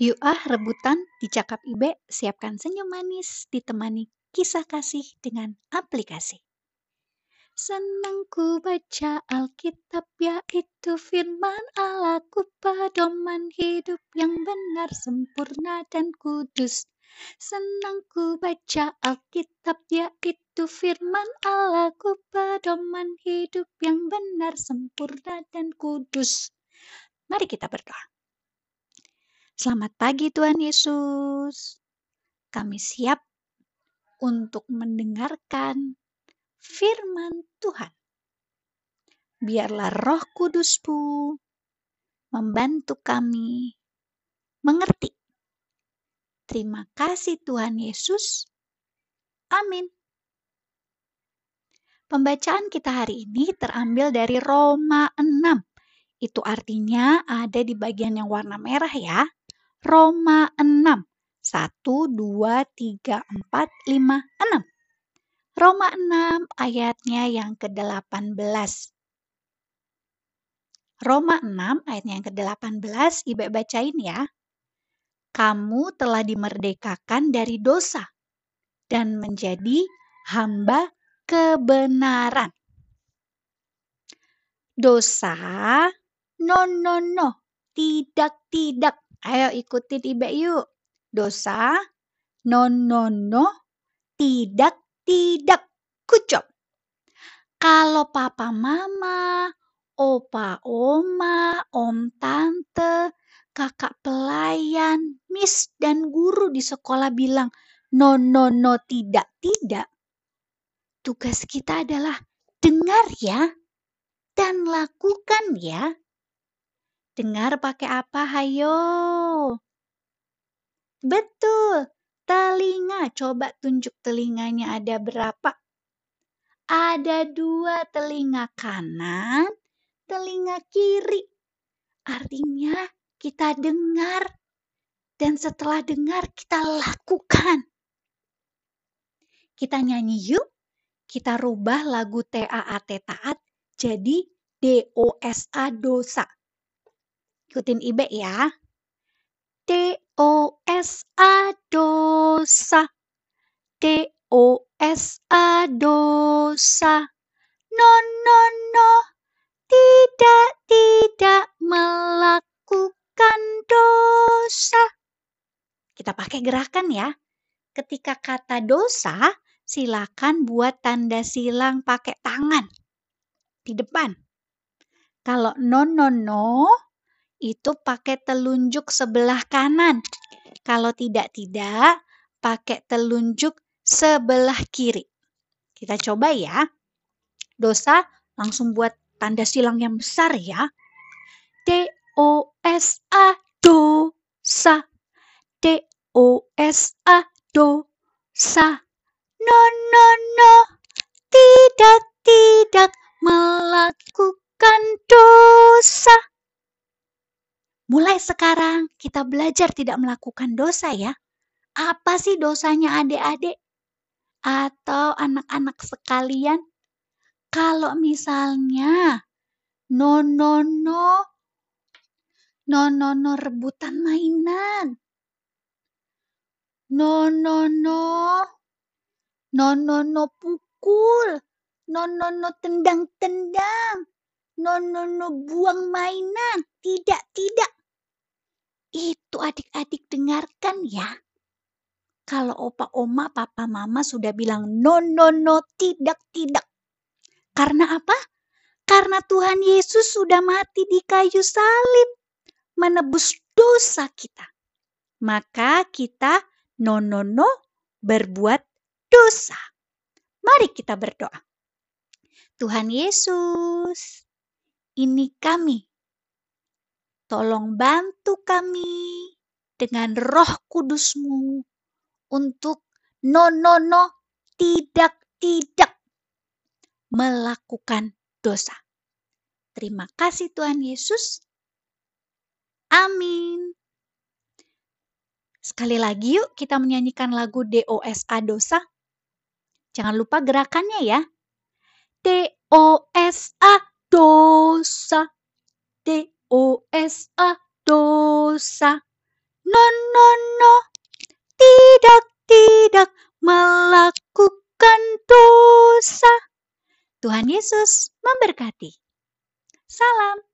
Yuk ah rebutan dicakap Ibe, siapkan senyum manis ditemani kisah kasih dengan aplikasi. Senangku baca Alkitab yaitu firman Allahku pedoman hidup yang benar, sempurna dan kudus. Senangku baca Alkitab yaitu firman Allahku pedoman hidup yang benar, sempurna dan kudus. Mari kita berdoa. Selamat pagi Tuhan Yesus. Kami siap untuk mendengarkan firman Tuhan. Biarlah roh kudusmu membantu kami mengerti. Terima kasih Tuhan Yesus. Amin. Pembacaan kita hari ini terambil dari Roma 6. Itu artinya ada di bagian yang warna merah ya. Roma 6. 1, 2, 3, 4, 5, 6. Roma 6 ayatnya yang ke-18. Roma 6 ayatnya yang ke-18, Ibu bacain ya. Kamu telah dimerdekakan dari dosa dan menjadi hamba kebenaran. Dosa, no, no, no, tidak, tidak. Ayo ikutin Ibe yuk. Dosa, no, no, no, tidak, tidak. Kucop. Kalau papa mama, opa oma, om tante, kakak pelayan, miss dan guru di sekolah bilang no, no, no, tidak, tidak. Tugas kita adalah dengar ya dan lakukan ya. Dengar pakai apa, hayo? Betul, telinga. Coba tunjuk telinganya ada berapa? Ada dua telinga kanan, telinga kiri. Artinya kita dengar dan setelah dengar kita lakukan. Kita nyanyi yuk. Kita rubah lagu TAAT taat jadi DOSA dosa. Ikutin Ibe ya. D-O-S-A dosa. D-O-S-A dosa. No, no, no. Tidak, tidak melakukan dosa. Kita pakai gerakan ya. Ketika kata dosa, silakan buat tanda silang pakai tangan di depan. Kalau no, no, no, itu pakai telunjuk sebelah kanan. Kalau tidak-tidak, pakai telunjuk sebelah kiri. Kita coba ya. Dosa langsung buat tanda silang yang besar ya. D-O-S-A, dosa. D-O-S-A, dosa. No, no, no. Tidak, tidak melakukan dosa. Mulai sekarang kita belajar tidak melakukan dosa ya. Apa sih dosanya adik-adik? Atau anak-anak sekalian? Kalau misalnya no no no rebutan mainan. No no no pukul. No no tendang-tendang. No no buang mainan. Tidak, tidak. Itu adik-adik dengarkan ya. Kalau opa oma, papa mama sudah bilang no, no, no, tidak, tidak. Karena apa? Karena Tuhan Yesus sudah mati di kayu salib. Menebus dosa kita. Maka kita no, no, no berbuat dosa. Mari kita berdoa. Tuhan Yesus, ini kami Tolong bantu kami dengan roh kudusmu untuk no, no, no, tidak, tidak melakukan dosa. Terima kasih Tuhan Yesus. Amin. Sekali lagi yuk kita menyanyikan lagu DOSA dosa. Jangan lupa gerakannya ya. DOSA. Melakukan dosa. Tuhan Yesus memberkati. Salam.